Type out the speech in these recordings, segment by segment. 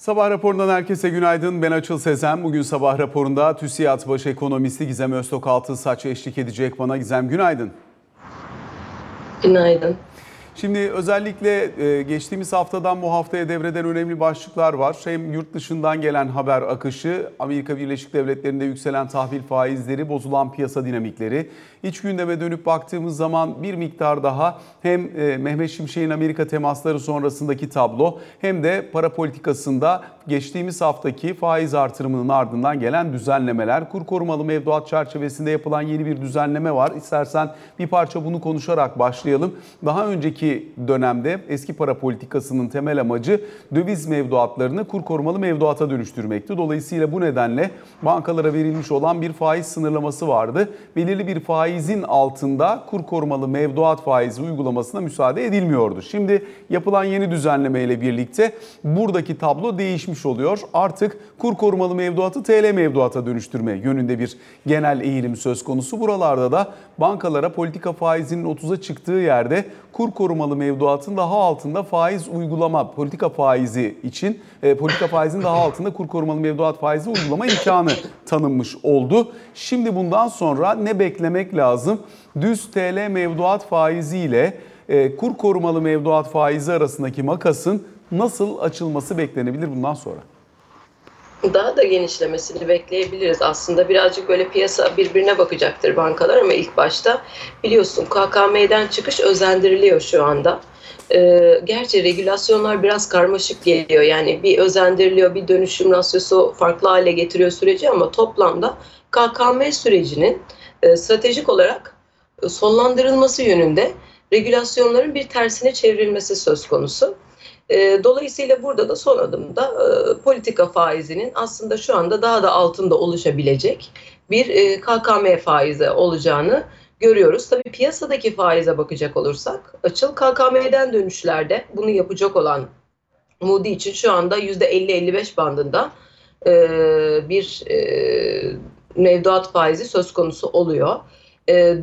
Sabah raporundan herkese günaydın. Ben Açıl Sezen. Bugün sabah raporunda TÜSİAD Baş Ekonomisti Gizem Öztok Altınsaç eşlik edecek bana. Gizem günaydın. Günaydın. Şimdi özellikle e, geçtiğimiz haftadan bu haftaya devreden önemli başlıklar var. Hem yurt dışından gelen haber akışı, Amerika Birleşik Devletleri'nde yükselen tahvil faizleri, bozulan piyasa dinamikleri. İç gündeme dönüp baktığımız zaman bir miktar daha hem e, Mehmet Şimşek'in Amerika temasları sonrasındaki tablo hem de para politikasında geçtiğimiz haftaki faiz artırımının ardından gelen düzenlemeler. Kur korumalı mevduat çerçevesinde yapılan yeni bir düzenleme var. İstersen bir parça bunu konuşarak başlayalım. Daha önceki dönemde eski para politikasının temel amacı döviz mevduatlarını kur korumalı mevduata dönüştürmekti. Dolayısıyla bu nedenle bankalara verilmiş olan bir faiz sınırlaması vardı. Belirli bir faizin altında kur korumalı mevduat faizi uygulamasına müsaade edilmiyordu. Şimdi yapılan yeni düzenleme ile birlikte buradaki tablo değişmiş oluyor. Artık kur korumalı mevduatı TL mevduata dönüştürme yönünde bir genel eğilim söz konusu. Buralarda da bankalara politika faizinin 30'a çıktığı yerde kur korumalı mevduatın daha altında faiz uygulama, politika faizi için e, politika faizinin daha altında kur korumalı mevduat faizi uygulama imkanı tanınmış oldu. Şimdi bundan sonra ne beklemek lazım? Düz TL mevduat faizi ile e, kur korumalı mevduat faizi arasındaki makasın nasıl açılması beklenebilir bundan sonra? Daha da genişlemesini bekleyebiliriz. Aslında birazcık böyle piyasa birbirine bakacaktır bankalar ama ilk başta biliyorsun KKM'den çıkış özendiriliyor şu anda. Ee, gerçi regülasyonlar biraz karmaşık geliyor. Yani bir özendiriliyor, bir dönüşüm rasyosu farklı hale getiriyor süreci ama toplamda KKM sürecinin e, stratejik olarak sonlandırılması yönünde regülasyonların bir tersine çevrilmesi söz konusu. E, dolayısıyla burada da son adımda e, politika faizinin aslında şu anda daha da altında oluşabilecek bir e, KKM faizi olacağını görüyoruz. Tabii piyasadaki faize bakacak olursak açıl KKM'den dönüşlerde bunu yapacak olan Moody için şu anda %50-55 bandında e, bir mevduat faizi söz konusu oluyor.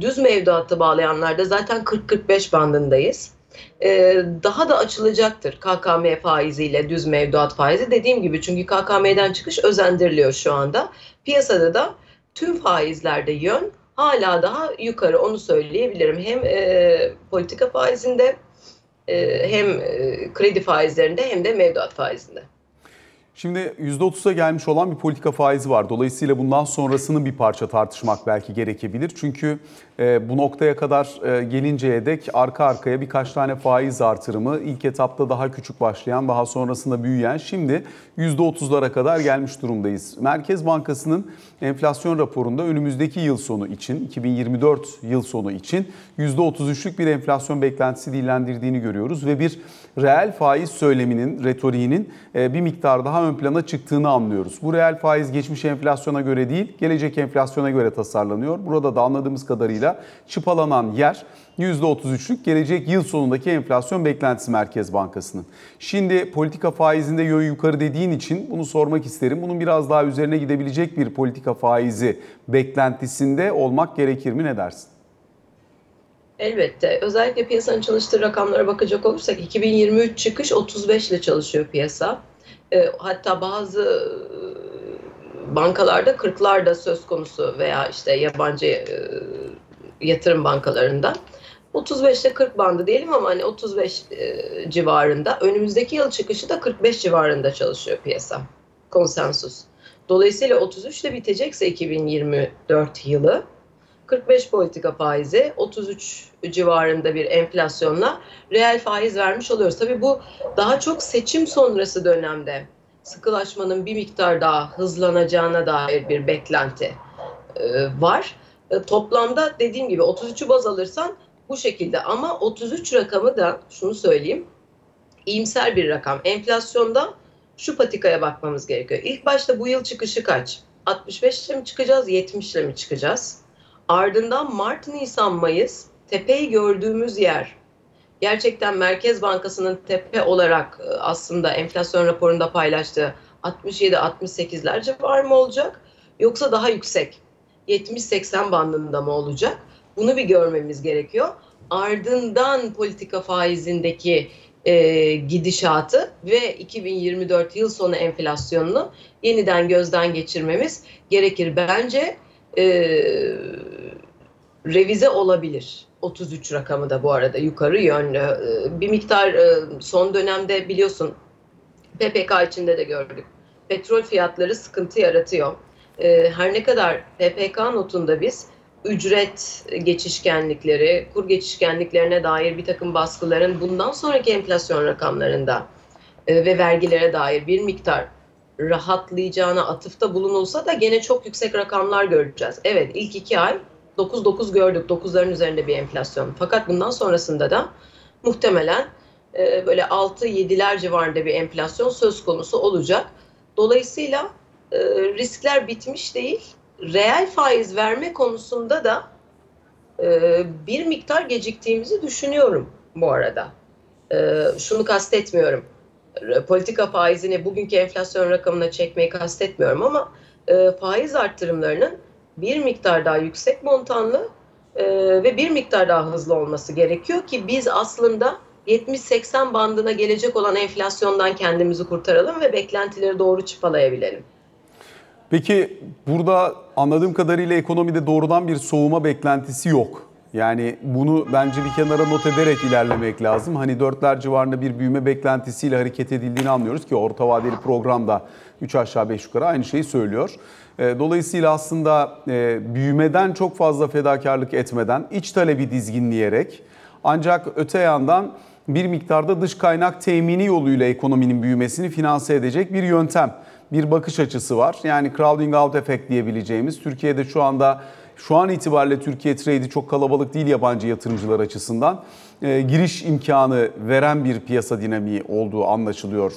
Düz mevduatı bağlayanlarda zaten 40-45 bandındayız. E, daha da açılacaktır KKM faiziyle düz mevduat faizi. Dediğim gibi çünkü KKM'den çıkış özendiriliyor şu anda. Piyasada da tüm faizlerde yön hala daha yukarı onu söyleyebilirim. Hem e, politika faizinde e, hem e, kredi faizlerinde hem de mevduat faizinde. Şimdi %30'a gelmiş olan bir politika faizi var. Dolayısıyla bundan sonrasını bir parça tartışmak belki gerekebilir. Çünkü e, bu noktaya kadar e, gelinceye dek arka arkaya birkaç tane faiz artırımı ilk etapta daha küçük başlayan daha sonrasında büyüyen şimdi %30'lara kadar gelmiş durumdayız. Merkez Bankası'nın enflasyon raporunda önümüzdeki yıl sonu için 2024 yıl sonu için %33'lük bir enflasyon beklentisi dillendirdiğini görüyoruz ve bir reel faiz söyleminin, retoriğinin e, bir miktar daha ön plana çıktığını anlıyoruz. Bu reel faiz geçmiş enflasyona göre değil, gelecek enflasyona göre tasarlanıyor. Burada da anladığımız kadarıyla çıpalanan yer %33'lük gelecek yıl sonundaki enflasyon beklentisi Merkez Bankası'nın. Şimdi politika faizinde yön yukarı dediğin için bunu sormak isterim. Bunun biraz daha üzerine gidebilecek bir politika faizi beklentisinde olmak gerekir mi ne dersin? Elbette. Özellikle piyasanın çalıştığı rakamlara bakacak olursak 2023 çıkış 35 ile çalışıyor piyasa. E, hatta bazı e, bankalarda 40'lar da söz konusu veya işte yabancı e, yatırım bankalarında. 35 ile 40 bandı diyelim ama hani 35 e, civarında. Önümüzdeki yıl çıkışı da 45 civarında çalışıyor piyasa. Konsensus. Dolayısıyla 33 ile bitecekse 2024 yılı 45 politika faizi, 33 civarında bir enflasyonla reel faiz vermiş oluyoruz. Tabii bu daha çok seçim sonrası dönemde sıkılaşmanın bir miktar daha hızlanacağına dair bir beklenti e, var. E, toplamda dediğim gibi 33'ü baz alırsan bu şekilde ama 33 rakamı da şunu söyleyeyim iyimser bir rakam. Enflasyonda şu patikaya bakmamız gerekiyor. İlk başta bu yıl çıkışı kaç? 65 ile mi çıkacağız, 70 ile mi çıkacağız? Ardından Mart, Nisan, Mayıs tepeyi gördüğümüz yer gerçekten Merkez Bankası'nın tepe olarak e, aslında enflasyon raporunda paylaştığı 67-68'ler civarı mı olacak yoksa daha yüksek 70-80 bandında mı olacak? Bunu bir görmemiz gerekiyor. Ardından politika faizindeki e, gidişatı ve 2024 yıl sonu enflasyonunu yeniden gözden geçirmemiz gerekir. Bence e, revize olabilir. 33 rakamı da bu arada yukarı yönlü. E, bir miktar e, son dönemde biliyorsun PPK içinde de gördük. Petrol fiyatları sıkıntı yaratıyor. E, her ne kadar PPK notunda biz ücret geçişkenlikleri, kur geçişkenliklerine dair bir takım baskıların bundan sonraki enflasyon rakamlarında e, ve vergilere dair bir miktar rahatlayacağına atıfta bulunulsa da gene çok yüksek rakamlar göreceğiz. Evet ilk iki ay 9-9 gördük. 9'ların üzerinde bir enflasyon. Fakat bundan sonrasında da muhtemelen e, böyle 6-7'ler civarında bir enflasyon söz konusu olacak. Dolayısıyla e, riskler bitmiş değil. Reel faiz verme konusunda da e, bir miktar geciktiğimizi düşünüyorum bu arada. E, şunu kastetmiyorum. Politika faizini bugünkü enflasyon rakamına çekmeyi kastetmiyorum ama e, faiz arttırımlarının bir miktar daha yüksek montanlı e, ve bir miktar daha hızlı olması gerekiyor ki biz aslında 70-80 bandına gelecek olan enflasyondan kendimizi kurtaralım ve beklentileri doğru çıpalayabilelim. Peki burada anladığım kadarıyla ekonomide doğrudan bir soğuma beklentisi yok. Yani bunu bence bir kenara not ederek ilerlemek lazım. Hani dörtler civarında bir büyüme beklentisiyle hareket edildiğini anlıyoruz ki orta vadeli programda 3 aşağı 5 yukarı aynı şeyi söylüyor. E, Dolayısıyla aslında e, büyümeden çok fazla fedakarlık etmeden iç talebi dizginleyerek ancak öte yandan bir miktarda dış kaynak temini yoluyla ekonominin büyümesini finanse edecek bir yöntem, bir bakış açısı var. Yani crowding out efekt diyebileceğimiz Türkiye'de şu anda şu an itibariyle Türkiye trade'i çok kalabalık değil yabancı yatırımcılar açısından. E, giriş imkanı veren bir piyasa dinamiği olduğu anlaşılıyor.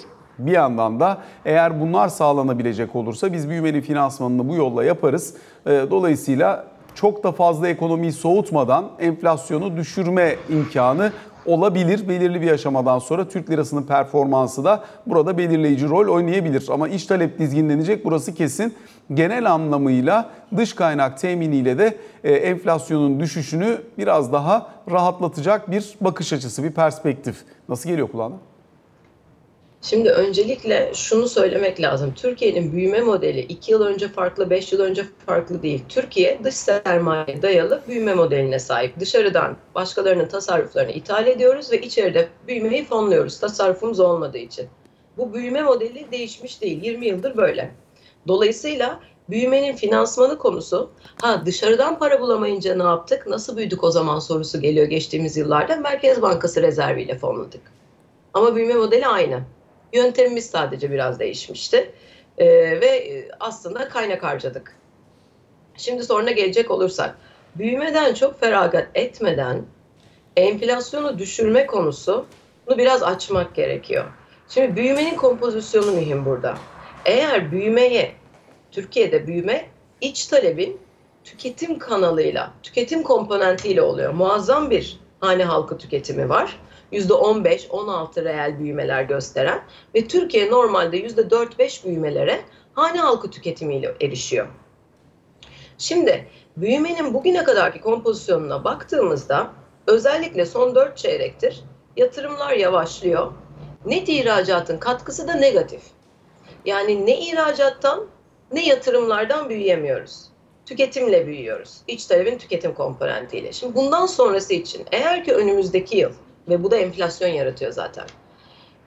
Bir yandan da eğer bunlar sağlanabilecek olursa biz büyümenin finansmanını bu yolla yaparız. E, dolayısıyla çok da fazla ekonomiyi soğutmadan enflasyonu düşürme imkanı olabilir. Belirli bir aşamadan sonra Türk lirasının performansı da burada belirleyici rol oynayabilir. Ama iç talep dizginlenecek burası kesin. Genel anlamıyla dış kaynak teminiyle de e, enflasyonun düşüşünü biraz daha rahatlatacak bir bakış açısı, bir perspektif. Nasıl geliyor kulağına? Şimdi öncelikle şunu söylemek lazım. Türkiye'nin büyüme modeli 2 yıl önce farklı, 5 yıl önce farklı değil. Türkiye dış sermaye dayalı büyüme modeline sahip. Dışarıdan başkalarının tasarruflarını ithal ediyoruz ve içeride büyümeyi fonluyoruz tasarrufumuz olmadığı için. Bu büyüme modeli değişmiş değil. 20 yıldır böyle. Dolayısıyla büyümenin finansmanı konusu, ha dışarıdan para bulamayınca ne yaptık, nasıl büyüdük o zaman sorusu geliyor geçtiğimiz yıllarda. Merkez Bankası rezerviyle fonladık. Ama büyüme modeli aynı. Yöntemimiz sadece biraz değişmişti. Ee, ve aslında kaynak harcadık. Şimdi soruna gelecek olursak, büyümeden çok feragat etmeden enflasyonu düşürme konusu bunu biraz açmak gerekiyor. Şimdi büyümenin kompozisyonu mühim burada. Eğer büyümeye, Türkiye'de büyüme iç talebin tüketim kanalıyla, tüketim komponentiyle oluyor. Muazzam bir hane halkı tüketimi var. %15-16 reel büyümeler gösteren ve Türkiye normalde %4-5 büyümelere hane halkı tüketimiyle erişiyor. Şimdi büyümenin bugüne kadarki kompozisyonuna baktığımızda özellikle son 4 çeyrektir yatırımlar yavaşlıyor. Net ihracatın katkısı da negatif. Yani ne ihracattan ne yatırımlardan büyüyemiyoruz. Tüketimle büyüyoruz. İç talebin tüketim komponentiyle. Şimdi bundan sonrası için eğer ki önümüzdeki yıl ve bu da enflasyon yaratıyor zaten.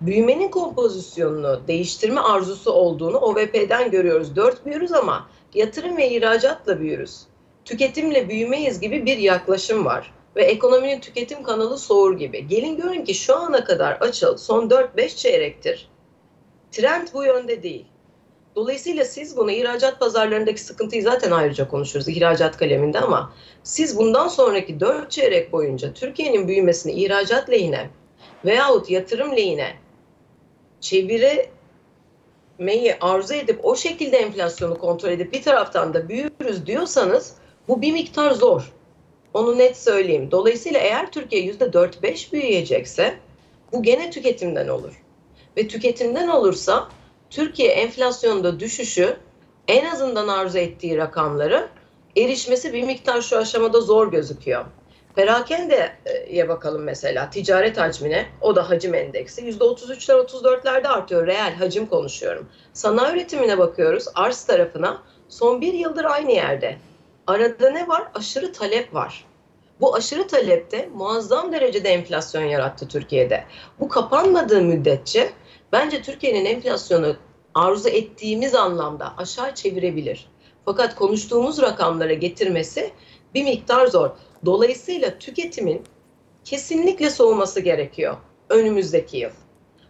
Büyümenin kompozisyonunu değiştirme arzusu olduğunu OVP'den görüyoruz. Dört büyürüz ama yatırım ve ihracatla büyürüz. Tüketimle büyümeyiz gibi bir yaklaşım var. Ve ekonominin tüketim kanalı soğur gibi. Gelin görün ki şu ana kadar açıl son 4-5 çeyrektir. Trend bu yönde değil. Dolayısıyla siz bunu ihracat pazarlarındaki sıkıntıyı zaten ayrıca konuşuruz ihracat kaleminde ama siz bundan sonraki 4 çeyrek boyunca Türkiye'nin büyümesini ihracat lehine veyahut yatırım lehine çevirmeyi arzu edip o şekilde enflasyonu kontrol edip bir taraftan da büyürüz diyorsanız bu bir miktar zor. Onu net söyleyeyim. Dolayısıyla eğer Türkiye %4-5 büyüyecekse bu gene tüketimden olur. Ve tüketimden olursa Türkiye enflasyonda düşüşü en azından arzu ettiği rakamları erişmesi bir miktar şu aşamada zor gözüküyor. Perakendeye bakalım mesela ticaret hacmine o da hacim endeksi %33'ler 34'lerde artıyor reel hacim konuşuyorum. Sanayi üretimine bakıyoruz arz tarafına son bir yıldır aynı yerde. Arada ne var? Aşırı talep var. Bu aşırı talepte muazzam derecede enflasyon yarattı Türkiye'de. Bu kapanmadığı müddetçe bence Türkiye'nin enflasyonu arzu ettiğimiz anlamda aşağı çevirebilir. Fakat konuştuğumuz rakamlara getirmesi bir miktar zor. Dolayısıyla tüketimin kesinlikle soğuması gerekiyor önümüzdeki yıl.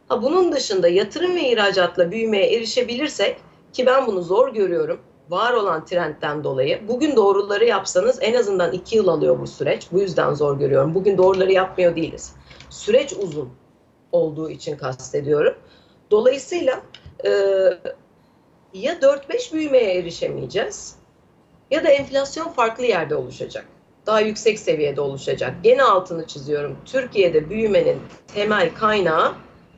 Ha bunun dışında yatırım ve ihracatla büyümeye erişebilirsek ki ben bunu zor görüyorum var olan trendten dolayı. Bugün doğruları yapsanız en azından iki yıl alıyor bu süreç. Bu yüzden zor görüyorum. Bugün doğruları yapmıyor değiliz. Süreç uzun olduğu için kastediyorum. Dolayısıyla e, ya 4-5 büyümeye erişemeyeceğiz ya da enflasyon farklı yerde oluşacak. Daha yüksek seviyede oluşacak. Gene altını çiziyorum. Türkiye'de büyümenin temel kaynağı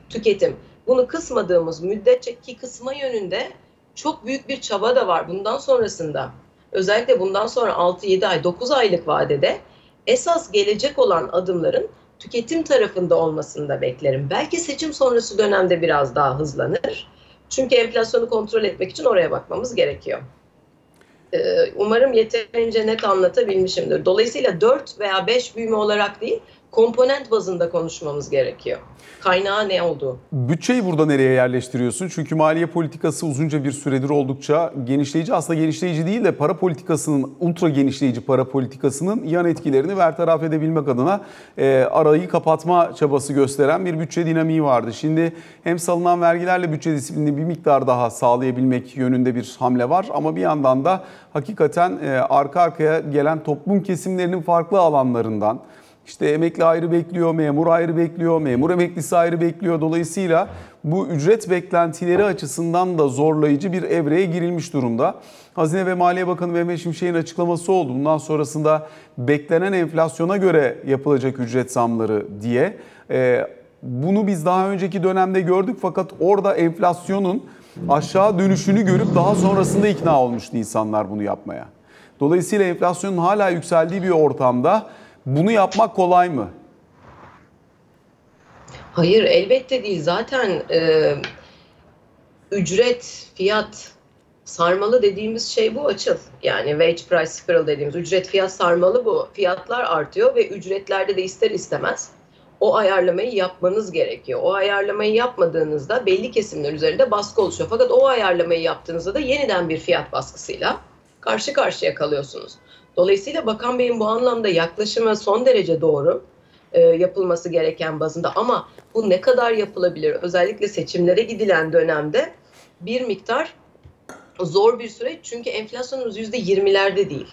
tüketim. Bunu kısmadığımız müddetçe ki kısma yönünde çok büyük bir çaba da var bundan sonrasında. Özellikle bundan sonra 6-7 ay, 9 aylık vadede esas gelecek olan adımların tüketim tarafında olmasını da beklerim. Belki seçim sonrası dönemde biraz daha hızlanır. Çünkü enflasyonu kontrol etmek için oraya bakmamız gerekiyor. Umarım yeterince net anlatabilmişimdir. Dolayısıyla 4 veya 5 büyüme olarak değil, komponent bazında konuşmamız gerekiyor. Kaynağı ne olduğu. Bütçeyi burada nereye yerleştiriyorsun? Çünkü maliye politikası uzunca bir süredir oldukça genişleyici. Aslında genişleyici değil de para politikasının, ultra genişleyici para politikasının yan etkilerini bertaraf edebilmek adına e, arayı kapatma çabası gösteren bir bütçe dinamiği vardı. Şimdi hem salınan vergilerle bütçe disiplinini bir miktar daha sağlayabilmek yönünde bir hamle var. Ama bir yandan da hakikaten e, arka arkaya gelen toplum kesimlerinin farklı alanlarından, işte emekli ayrı bekliyor, memur ayrı bekliyor, memur emeklisi ayrı bekliyor. Dolayısıyla bu ücret beklentileri açısından da zorlayıcı bir evreye girilmiş durumda. Hazine ve Maliye Bakanı Mehmet Şimşek'in açıklaması oldu. Bundan sonrasında beklenen enflasyona göre yapılacak ücret zamları diye. Ee, bunu biz daha önceki dönemde gördük fakat orada enflasyonun aşağı dönüşünü görüp daha sonrasında ikna olmuştu insanlar bunu yapmaya. Dolayısıyla enflasyonun hala yükseldiği bir ortamda bunu yapmak kolay mı? Hayır elbette değil. Zaten e, ücret, fiyat sarmalı dediğimiz şey bu açıl. Yani wage price spiral dediğimiz ücret fiyat sarmalı bu. Fiyatlar artıyor ve ücretlerde de ister istemez o ayarlamayı yapmanız gerekiyor. O ayarlamayı yapmadığınızda belli kesimler üzerinde baskı oluşuyor. Fakat o ayarlamayı yaptığınızda da yeniden bir fiyat baskısıyla karşı karşıya kalıyorsunuz. Dolayısıyla Bakan Bey'in bu anlamda yaklaşımı son derece doğru e, yapılması gereken bazında ama bu ne kadar yapılabilir? Özellikle seçimlere gidilen dönemde bir miktar zor bir süreç çünkü enflasyonumuz yüzde yirmilerde değil.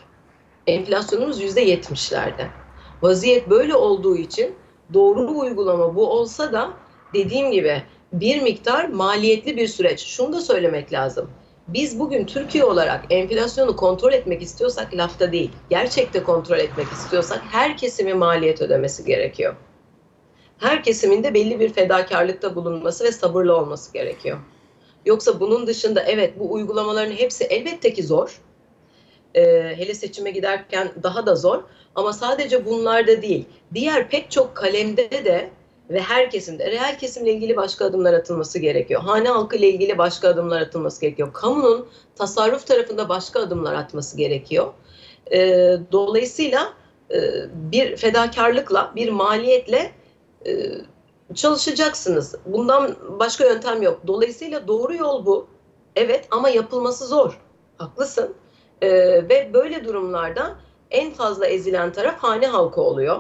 Enflasyonumuz yüzde yetmişlerde. Vaziyet böyle olduğu için doğru uygulama bu olsa da dediğim gibi bir miktar maliyetli bir süreç. Şunu da söylemek lazım biz bugün Türkiye olarak enflasyonu kontrol etmek istiyorsak lafta değil, gerçekte kontrol etmek istiyorsak her kesimin maliyet ödemesi gerekiyor. Her kesimin de belli bir fedakarlıkta bulunması ve sabırlı olması gerekiyor. Yoksa bunun dışında evet bu uygulamaların hepsi elbette ki zor. Ee, hele seçime giderken daha da zor. Ama sadece bunlarda değil. Diğer pek çok kalemde de ve her kesimde reel kesimle ilgili başka adımlar atılması gerekiyor. Hane halkı ile ilgili başka adımlar atılması gerekiyor. Kamunun tasarruf tarafında başka adımlar atması gerekiyor. E, dolayısıyla e, bir fedakarlıkla, bir maliyetle e, çalışacaksınız. Bundan başka yöntem yok. Dolayısıyla doğru yol bu. Evet ama yapılması zor. Haklısın. E, ve böyle durumlarda en fazla ezilen taraf hane halkı oluyor.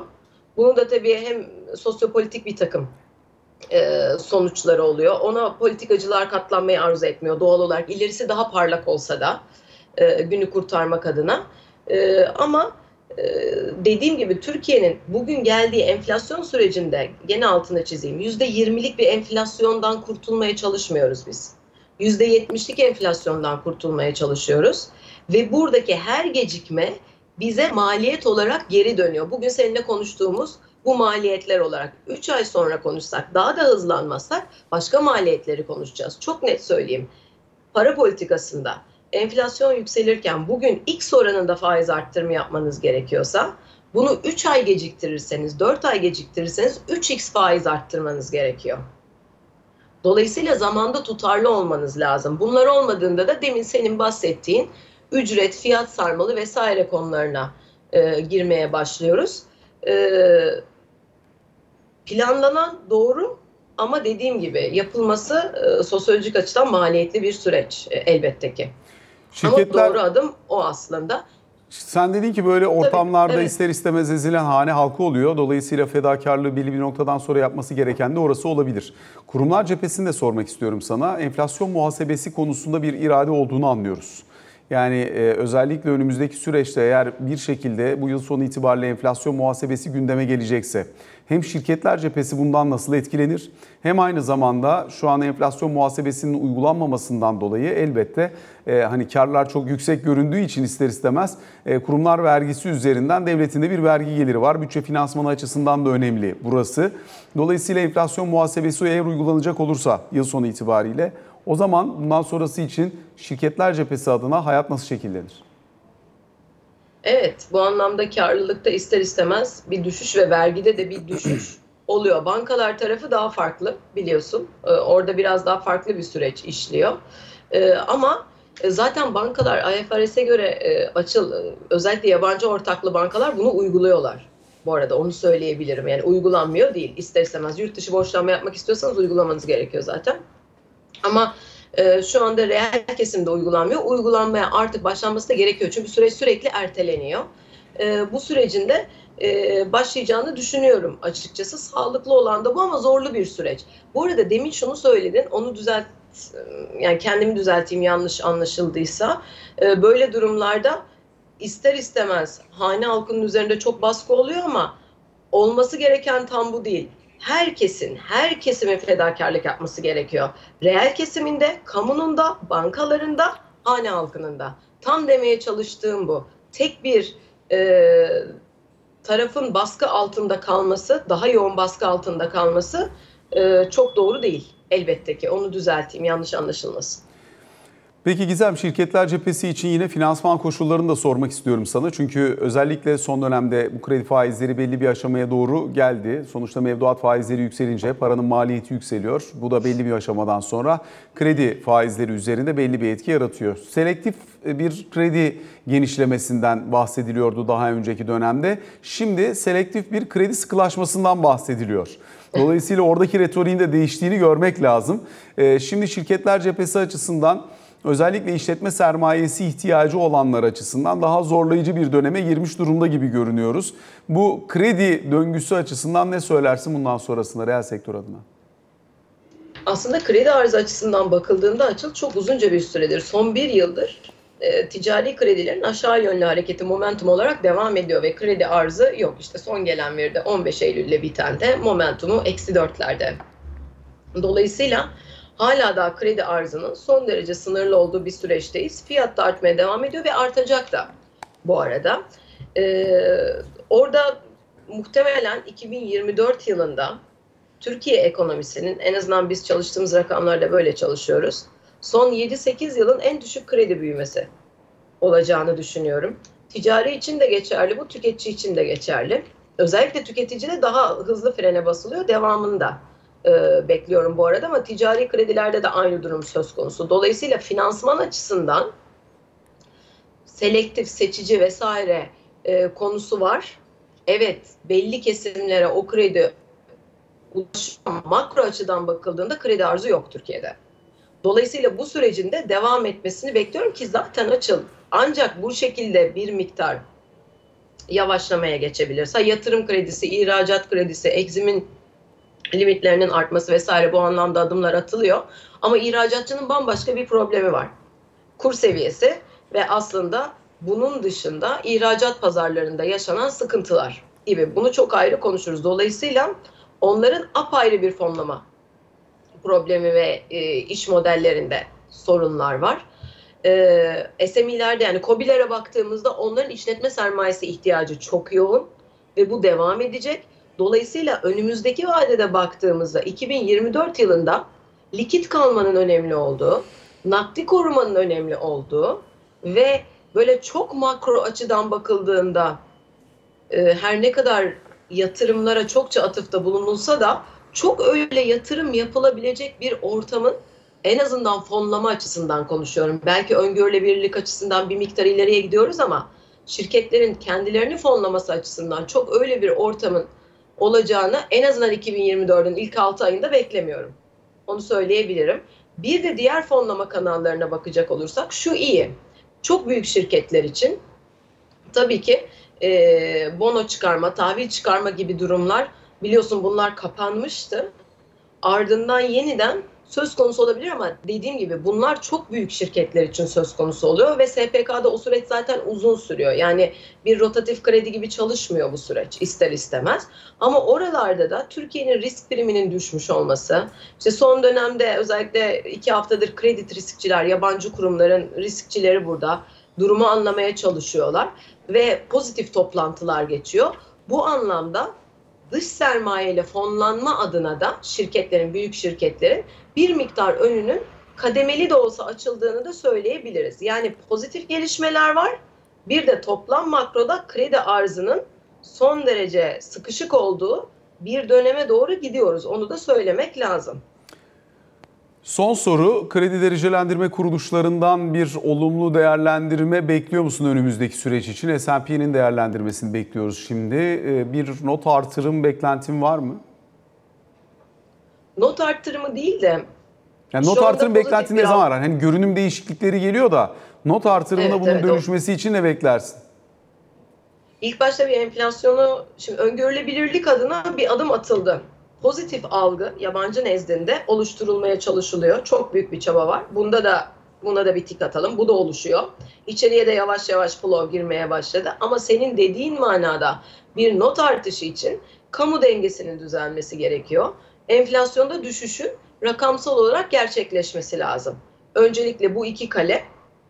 Bunu da tabii hem sosyopolitik bir takım e, sonuçları oluyor. Ona politikacılar katlanmayı arzu etmiyor doğal olarak. İlerisi daha parlak olsa da e, günü kurtarmak adına. E, ama e, dediğim gibi Türkiye'nin bugün geldiği enflasyon sürecinde gene altını çizeyim. Yüzde yirmilik bir enflasyondan kurtulmaya çalışmıyoruz biz. Yüzde yetmişlik enflasyondan kurtulmaya çalışıyoruz. Ve buradaki her gecikme bize maliyet olarak geri dönüyor. Bugün seninle konuştuğumuz bu maliyetler olarak 3 ay sonra konuşsak daha da hızlanmasak başka maliyetleri konuşacağız. Çok net söyleyeyim. Para politikasında enflasyon yükselirken bugün X oranında faiz arttırımı yapmanız gerekiyorsa Bunu 3 ay geciktirirseniz, 4 ay geciktirirseniz 3x faiz arttırmanız gerekiyor. Dolayısıyla zamanda tutarlı olmanız lazım. Bunlar olmadığında da demin senin bahsettiğin ücret, fiyat sarmalı vesaire konularına e, girmeye başlıyoruz. E, planlanan doğru ama dediğim gibi yapılması e, sosyolojik açıdan maliyetli bir süreç e, elbette ki. Şirketler, Ama doğru adım o aslında. sen dedin ki böyle ortamlarda evet. ister istemez ezilen hane halkı oluyor. Dolayısıyla fedakarlığı belli bir noktadan sonra yapması gereken de orası olabilir. Kurumlar cephesini de sormak istiyorum sana. Enflasyon muhasebesi konusunda bir irade olduğunu anlıyoruz. Yani e, özellikle önümüzdeki süreçte eğer bir şekilde bu yıl sonu itibariyle enflasyon muhasebesi gündeme gelecekse hem şirketler cephesi bundan nasıl etkilenir hem aynı zamanda şu an enflasyon muhasebesinin uygulanmamasından dolayı elbette e, hani karlar çok yüksek göründüğü için ister istemez e, kurumlar vergisi üzerinden devletin de bir vergi geliri var. Bütçe finansmanı açısından da önemli burası. Dolayısıyla enflasyon muhasebesi eğer uygulanacak olursa yıl sonu itibariyle o zaman bundan sonrası için şirketler cephesi adına hayat nasıl şekillenir? Evet, bu anlamda karlılıkta ister istemez bir düşüş ve vergide de bir düşüş oluyor. Bankalar tarafı daha farklı biliyorsun. Ee, Orada biraz daha farklı bir süreç işliyor. Ee, Ama e, zaten bankalar IFRS'e göre e, açıl, e, özellikle yabancı ortaklı bankalar bunu uyguluyorlar. Bu arada onu söyleyebilirim. Yani uygulanmıyor değil. İster istemez yurt dışı borçlanma yapmak istiyorsanız uygulamanız gerekiyor zaten. Ama e, şu anda reel kesimde uygulanmıyor. Uygulanmaya artık başlanması da gerekiyor. Çünkü süreç sürekli erteleniyor. E, bu sürecin de e, başlayacağını düşünüyorum açıkçası. Sağlıklı olan da bu ama zorlu bir süreç. Bu arada demin şunu söyledin, onu düzelt, yani kendimi düzelteyim yanlış anlaşıldıysa. E, böyle durumlarda ister istemez hane halkının üzerinde çok baskı oluyor ama olması gereken tam bu değil herkesin, her kesimin fedakarlık yapması gerekiyor. Reel kesiminde, kamunun da, bankalarında, hane halkının da. Tam demeye çalıştığım bu. Tek bir e, tarafın baskı altında kalması, daha yoğun baskı altında kalması e, çok doğru değil. Elbette ki onu düzelteyim, yanlış anlaşılmasın. Peki Gizem şirketler cephesi için yine finansman koşullarını da sormak istiyorum sana. Çünkü özellikle son dönemde bu kredi faizleri belli bir aşamaya doğru geldi. Sonuçta mevduat faizleri yükselince paranın maliyeti yükseliyor. Bu da belli bir aşamadan sonra kredi faizleri üzerinde belli bir etki yaratıyor. Selektif bir kredi genişlemesinden bahsediliyordu daha önceki dönemde. Şimdi selektif bir kredi sıkılaşmasından bahsediliyor. Dolayısıyla oradaki retoriğin de değiştiğini görmek lazım. Ee, şimdi şirketler cephesi açısından özellikle işletme sermayesi ihtiyacı olanlar açısından daha zorlayıcı bir döneme girmiş durumda gibi görünüyoruz. Bu kredi döngüsü açısından ne söylersin bundan sonrasında reel sektör adına? Aslında kredi arzı açısından bakıldığında açıl çok uzunca bir süredir. Son bir yıldır e, ticari kredilerin aşağı yönlü hareketi momentum olarak devam ediyor ve kredi arzı yok. İşte son gelen veride 15 Eylül'le biten de momentumu eksi dörtlerde. Dolayısıyla hala daha kredi arzının son derece sınırlı olduğu bir süreçteyiz. Fiyat da artmaya devam ediyor ve artacak da bu arada. Ee, orada muhtemelen 2024 yılında Türkiye ekonomisinin en azından biz çalıştığımız rakamlarla böyle çalışıyoruz. Son 7-8 yılın en düşük kredi büyümesi olacağını düşünüyorum. Ticari için de geçerli bu, tüketici için de geçerli. Özellikle tüketicide daha hızlı frene basılıyor devamında e, bekliyorum bu arada ama ticari kredilerde de aynı durum söz konusu. Dolayısıyla finansman açısından selektif, seçici vesaire e, konusu var. Evet, belli kesimlere o kredi ulaşıyor. Makro açıdan bakıldığında kredi arzı yok Türkiye'de. Dolayısıyla bu sürecin de devam etmesini bekliyorum ki zaten açıl. Ancak bu şekilde bir miktar yavaşlamaya geçebilirse yatırım kredisi, ihracat kredisi, egzimin limitlerinin artması vesaire bu anlamda adımlar atılıyor. Ama ihracatçının bambaşka bir problemi var. Kur seviyesi ve aslında bunun dışında ihracat pazarlarında yaşanan sıkıntılar gibi. Bunu çok ayrı konuşuruz. Dolayısıyla onların apayrı bir fonlama problemi ve e, iş modellerinde sorunlar var. E, SME'lerde yani COBİ'lere baktığımızda onların işletme sermayesi ihtiyacı çok yoğun ve bu devam edecek. Dolayısıyla önümüzdeki vadede baktığımızda 2024 yılında likit kalmanın önemli olduğu, nakdi korumanın önemli olduğu ve böyle çok makro açıdan bakıldığında e, her ne kadar yatırımlara çokça atıfta bulunulsa da çok öyle yatırım yapılabilecek bir ortamın en azından fonlama açısından konuşuyorum. Belki öngörülebilirlik açısından bir miktar ileriye gidiyoruz ama şirketlerin kendilerini fonlaması açısından çok öyle bir ortamın olacağını en azından 2024'ün ilk 6 ayında beklemiyorum. Onu söyleyebilirim. Bir de diğer fonlama kanallarına bakacak olursak şu iyi. Çok büyük şirketler için tabii ki e, bono çıkarma, tahvil çıkarma gibi durumlar biliyorsun bunlar kapanmıştı. Ardından yeniden söz konusu olabilir ama dediğim gibi bunlar çok büyük şirketler için söz konusu oluyor ve SPK'da o süreç zaten uzun sürüyor. Yani bir rotatif kredi gibi çalışmıyor bu süreç ister istemez. Ama oralarda da Türkiye'nin risk priminin düşmüş olması, işte son dönemde özellikle iki haftadır kredi riskçiler, yabancı kurumların riskçileri burada durumu anlamaya çalışıyorlar ve pozitif toplantılar geçiyor. Bu anlamda dış sermaye ile fonlanma adına da şirketlerin, büyük şirketlerin bir miktar önünün kademeli de olsa açıldığını da söyleyebiliriz. Yani pozitif gelişmeler var. Bir de toplam makroda kredi arzının son derece sıkışık olduğu bir döneme doğru gidiyoruz. Onu da söylemek lazım. Son soru, kredi derecelendirme kuruluşlarından bir olumlu değerlendirme bekliyor musun önümüzdeki süreç için? S&P'nin değerlendirmesini bekliyoruz şimdi. Ee, Bir not artırım beklentin var mı? Not arttırımı değil de Yani not artırım pozitif beklenti ne zaman var? Hani görünüm değişiklikleri geliyor da not artırımında Evet, bunun evet, o- dönüşmesi için ne beklersin? İlk başta bir enflasyonu, şimdi öngörülebilirlik adına bir adım atıldı. Pozitif algı yabancı nezdinde oluşturulmaya çalışılıyor. Çok büyük bir çaba var. Bunda da buna da bir tik atalım. Bu da oluşuyor. İçeriye de yavaş yavaş flow girmeye başladı. Ama senin dediğin manada bir not artışı için kamu dengesinin düzelmesi gerekiyor. Enflasyonda düşüşün rakamsal olarak gerçekleşmesi lazım. Öncelikle bu iki kale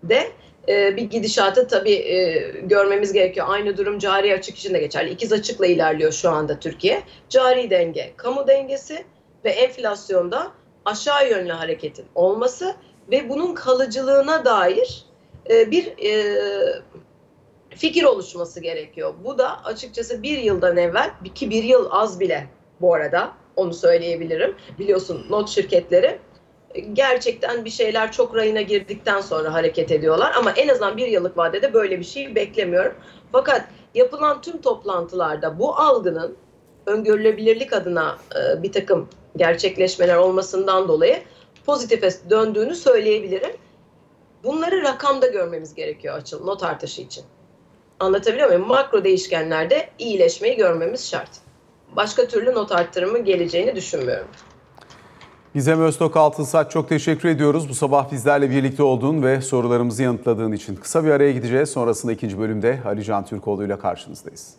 de e, bir gidişatı tabii e, görmemiz gerekiyor. Aynı durum cari açık için de geçerli. İkiz açıkla ilerliyor şu anda Türkiye. Cari denge, kamu dengesi ve enflasyonda aşağı yönlü hareketin olması ve bunun kalıcılığına dair e, bir e, fikir oluşması gerekiyor. Bu da açıkçası bir yıldan evvel, ki bir yıl az bile bu arada onu söyleyebilirim. Biliyorsun not şirketleri gerçekten bir şeyler çok rayına girdikten sonra hareket ediyorlar. Ama en azından bir yıllık vadede böyle bir şey beklemiyorum. Fakat yapılan tüm toplantılarda bu algının öngörülebilirlik adına e, bir takım gerçekleşmeler olmasından dolayı pozitife döndüğünü söyleyebilirim. Bunları rakamda görmemiz gerekiyor açıl not artışı için. Anlatabiliyor muyum? Makro değişkenlerde iyileşmeyi görmemiz şart. Başka türlü not arttırımı geleceğini düşünmüyorum. Gizem Öztok Altınsaç çok teşekkür ediyoruz. Bu sabah bizlerle birlikte olduğun ve sorularımızı yanıtladığın için. Kısa bir araya gideceğiz. Sonrasında ikinci bölümde Ali Can Türkoğlu ile karşınızdayız.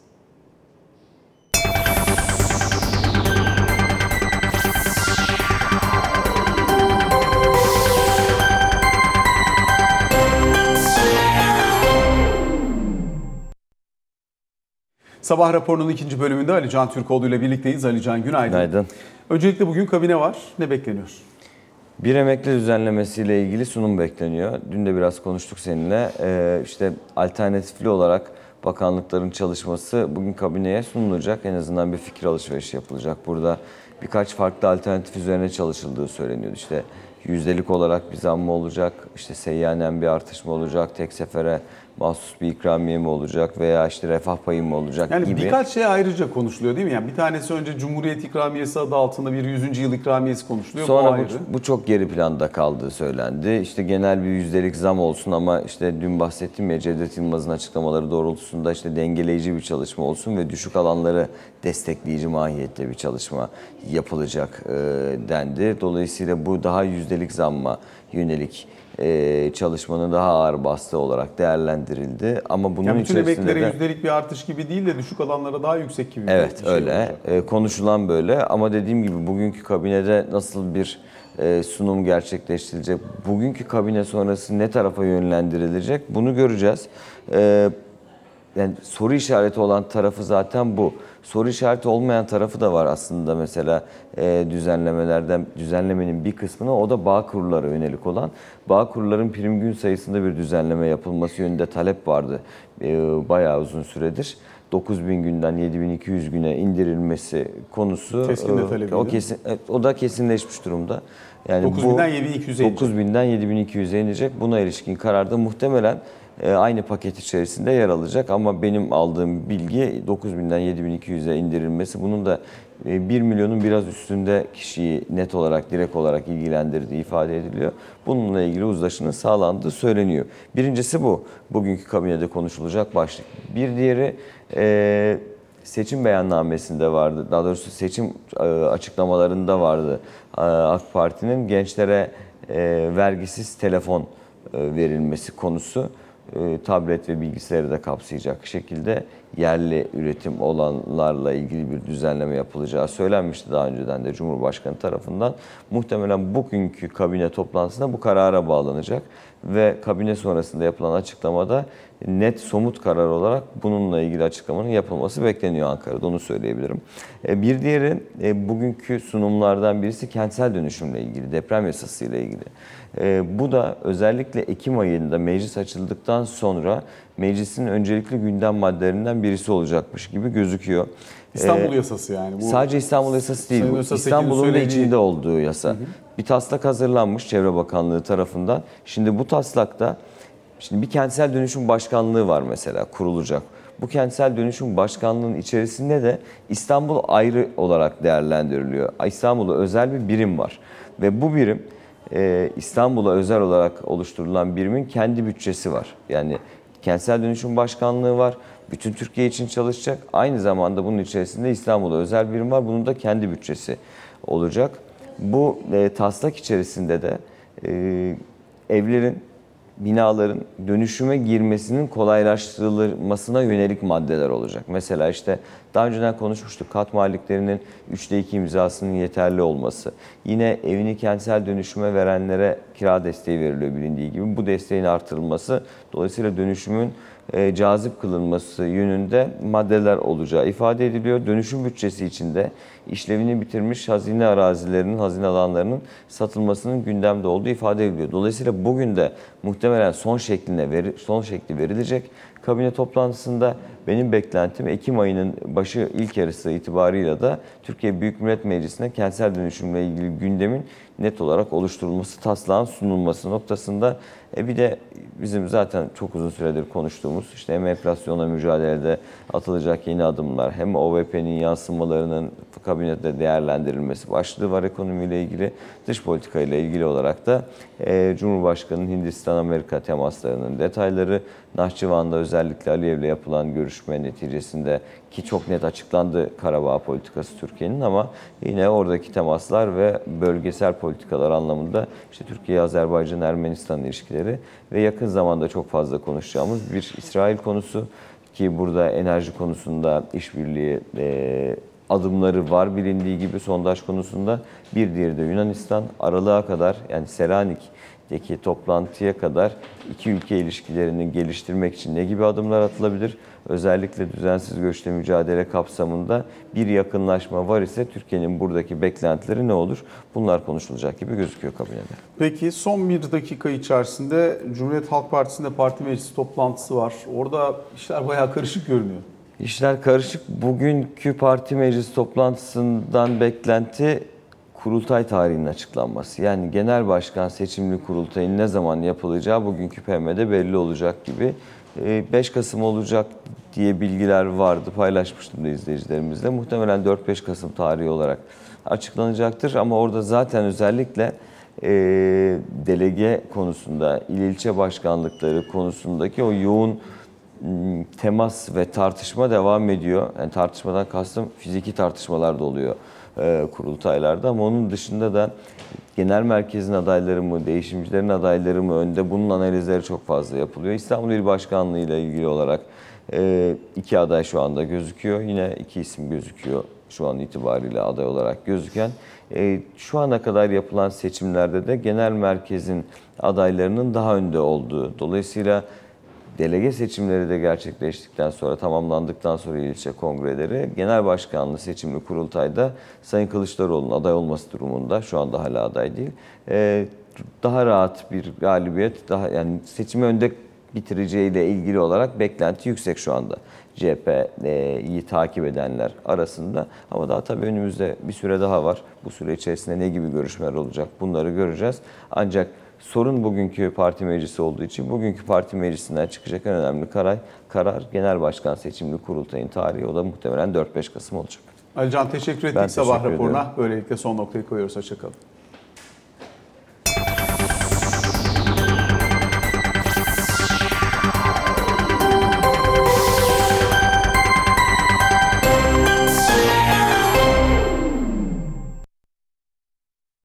Sabah raporunun ikinci bölümünde Ali Can Türkoğlu ile birlikteyiz. Ali Can günaydın. Günaydın. Öncelikle bugün kabine var. Ne bekleniyor? Bir emekli düzenlemesiyle ilgili sunum bekleniyor. Dün de biraz konuştuk seninle. Ee, işte alternatifli olarak bakanlıkların çalışması bugün kabineye sunulacak. En azından bir fikir alışverişi yapılacak. Burada birkaç farklı alternatif üzerine çalışıldığı söyleniyordu. İşte yüzdelik olarak bir zam mı olacak, işte seyyanen bir artış mı olacak, tek sefere mahsus bir ikramiye mi olacak veya işte refah payı mı olacak Yani gibi. birkaç şey ayrıca konuşuluyor değil mi? Yani bir tanesi önce Cumhuriyet İkramiyesi adı altında bir 100. yıl ikramiyesi konuşuluyor. bu Sonra ayrı. bu, bu çok geri planda kaldığı söylendi. İşte genel bir yüzdelik zam olsun ama işte dün bahsettim ya Cevdet Yılmaz'ın açıklamaları doğrultusunda işte dengeleyici bir çalışma olsun ve düşük alanları destekleyici mahiyette bir çalışma yapılacak e, dendi. Dolayısıyla bu daha yüzdelik zamma yönelik e, çalışmanın daha ağır bastığı olarak değerlendirildi. Ama bunun yani bütün içerisinde de... yüzdelik bir artış gibi değil de düşük alanlara daha yüksek gibi. bir Evet şey öyle olacak. Ee, konuşulan böyle ama dediğim gibi bugünkü kabinede nasıl bir e, sunum gerçekleştirilecek, bugünkü kabine sonrası ne tarafa yönlendirilecek bunu göreceğiz. Ee, yani soru işareti olan tarafı zaten bu. Soru işareti olmayan tarafı da var aslında mesela e, düzenlemelerden düzenlemenin bir kısmına o da bağ kurullara yönelik olan. Bağ kurulların prim gün sayısında bir düzenleme yapılması yönünde talep vardı e, bayağı uzun süredir. 9000 günden 7200 güne indirilmesi konusu Keskin de e, talebiydi. o kesin evet, o da kesinleşmiş durumda. Yani 9000'den 7200'e inecek. 9000'den 7200'e inecek. Buna ilişkin kararda muhtemelen e, aynı paket içerisinde yer alacak ama benim aldığım bilgi 9000'den 7200'e indirilmesi bunun da e, 1 milyonun biraz üstünde kişiyi net olarak direkt olarak ilgilendirdiği ifade ediliyor. Bununla ilgili uzlaşının sağlandığı söyleniyor. Birincisi bu. Bugünkü kabinede konuşulacak başlık. Bir diğeri e, seçim beyannamesinde vardı. Daha doğrusu seçim e, açıklamalarında vardı. E, AK Parti'nin gençlere e, vergisiz telefon e, verilmesi konusu e, tablet ve bilgisayarı da kapsayacak şekilde yerli üretim olanlarla ilgili bir düzenleme yapılacağı söylenmişti daha önceden de Cumhurbaşkanı tarafından. Muhtemelen bugünkü kabine toplantısında bu karara bağlanacak ve kabine sonrasında yapılan açıklamada net somut karar olarak bununla ilgili açıklamanın yapılması bekleniyor Ankara'da onu söyleyebilirim. E, Bir diğeri e, bugünkü sunumlardan birisi kentsel dönüşümle ilgili, deprem yasasıyla ilgili. E, Bu da özellikle Ekim ayında meclis açıldıktan sonra meclisin öncelikli gündem maddelerinden birisi olacakmış gibi gözüküyor. İstanbul E, yasası yani. Bu Sadece İstanbul yasası değil bu. İstanbul'un da içinde olduğu yasa. Bir taslak hazırlanmış Çevre Bakanlığı tarafından. Şimdi bu taslakta şimdi bir kentsel dönüşüm başkanlığı var mesela kurulacak. Bu kentsel dönüşüm başkanlığının içerisinde de İstanbul ayrı olarak değerlendiriliyor. İstanbul'da özel bir birim var ve bu birim e, İstanbul'a özel olarak oluşturulan birimin kendi bütçesi var. Yani kentsel dönüşüm başkanlığı var. Bütün Türkiye için çalışacak. Aynı zamanda bunun içerisinde İstanbul'a özel birim var. Bunun da kendi bütçesi olacak. Bu e, taslak içerisinde de e, evlerin, binaların dönüşüme girmesinin kolaylaştırılmasına yönelik maddeler olacak. Mesela işte daha önceden konuşmuştuk kat maliklerinin 3'te 2 imzasının yeterli olması. Yine evini kentsel dönüşüme verenlere kira desteği veriliyor bilindiği gibi. Bu desteğin artırılması dolayısıyla dönüşümün e, cazip kılınması yönünde maddeler olacağı ifade ediliyor. Dönüşüm bütçesi içinde işlevini bitirmiş hazine arazilerinin, hazine alanlarının satılmasının gündemde olduğu ifade ediliyor. Dolayısıyla bugün de muhtemelen son şekline veri, son şekli verilecek. Kabine toplantısında benim beklentim Ekim ayının başı ilk yarısı itibarıyla da Türkiye Büyük Millet Meclisi'ne kentsel dönüşümle ilgili gündemin net olarak oluşturulması, taslağın sunulması noktasında e bir de bizim zaten çok uzun süredir konuştuğumuz işte hem enflasyonla mücadelede atılacak yeni adımlar hem OVP'nin yansımalarının kabinede değerlendirilmesi başlığı var ekonomiyle ilgili. Dış politika ile ilgili olarak da e, Cumhurbaşkanı'nın Hindistan-Amerika temaslarının detayları Nahçıvan'da özellikle Aliyev'le yapılan görüşme neticesinde ki çok net açıklandı Karabağ politikası Türkiye'nin ama yine oradaki temaslar ve bölgesel politikalar anlamında işte Türkiye, Azerbaycan, Ermenistan ilişkileri ve yakın zamanda çok fazla konuşacağımız bir İsrail konusu ki burada enerji konusunda işbirliği e, adımları var bilindiği gibi sondaj konusunda. Bir diğeri de Yunanistan aralığa kadar yani Selanik'teki toplantıya kadar iki ülke ilişkilerini geliştirmek için ne gibi adımlar atılabilir? Özellikle düzensiz göçle mücadele kapsamında bir yakınlaşma var ise Türkiye'nin buradaki beklentileri ne olur? Bunlar konuşulacak gibi gözüküyor kabinede. Peki son bir dakika içerisinde Cumhuriyet Halk Partisi'nde parti meclisi toplantısı var. Orada işler bayağı karışık görünüyor. İşler karışık. Bugünkü parti meclis toplantısından beklenti kurultay tarihinin açıklanması. Yani genel başkan seçimli kurultayın ne zaman yapılacağı bugünkü PM'de belli olacak gibi. Ee, 5 Kasım olacak diye bilgiler vardı. Paylaşmıştım da izleyicilerimizle. Muhtemelen 4-5 Kasım tarihi olarak açıklanacaktır. Ama orada zaten özellikle e, delege konusunda, il ilçe başkanlıkları konusundaki o yoğun m, temas ve tartışma devam ediyor. Yani tartışmadan kastım fiziki tartışmalar da oluyor e, kurultaylarda ama onun dışında da genel merkezin adayları mı, değişimcilerin adayları mı önde bunun analizleri çok fazla yapılıyor. İstanbul İl Başkanlığı ile ilgili olarak e, iki aday şu anda gözüküyor. Yine iki isim gözüküyor şu an itibariyle aday olarak gözüken. E, şu ana kadar yapılan seçimlerde de genel merkezin adaylarının daha önde olduğu. Dolayısıyla delege seçimleri de gerçekleştikten sonra, tamamlandıktan sonra ilçe kongreleri, genel başkanlığı seçimli kurultayda Sayın Kılıçdaroğlu'nun aday olması durumunda, şu anda hala aday değil, e, daha rahat bir galibiyet, daha yani seçimi önde bitireceğiyle ilgili olarak beklenti yüksek şu anda. CHP'yi takip edenler arasında. Ama daha tabii önümüzde bir süre daha var. Bu süre içerisinde ne gibi görüşmeler olacak bunları göreceğiz. Ancak sorun bugünkü parti meclisi olduğu için bugünkü parti meclisinden çıkacak en önemli karar, karar genel başkan seçimli kurultayın tarihi. O da muhtemelen 4-5 Kasım olacak. Alican teşekkür ettik Ben sabah teşekkür raporuna. ediyorum. Böylelikle son noktayı koyuyoruz. Hoşçakalın.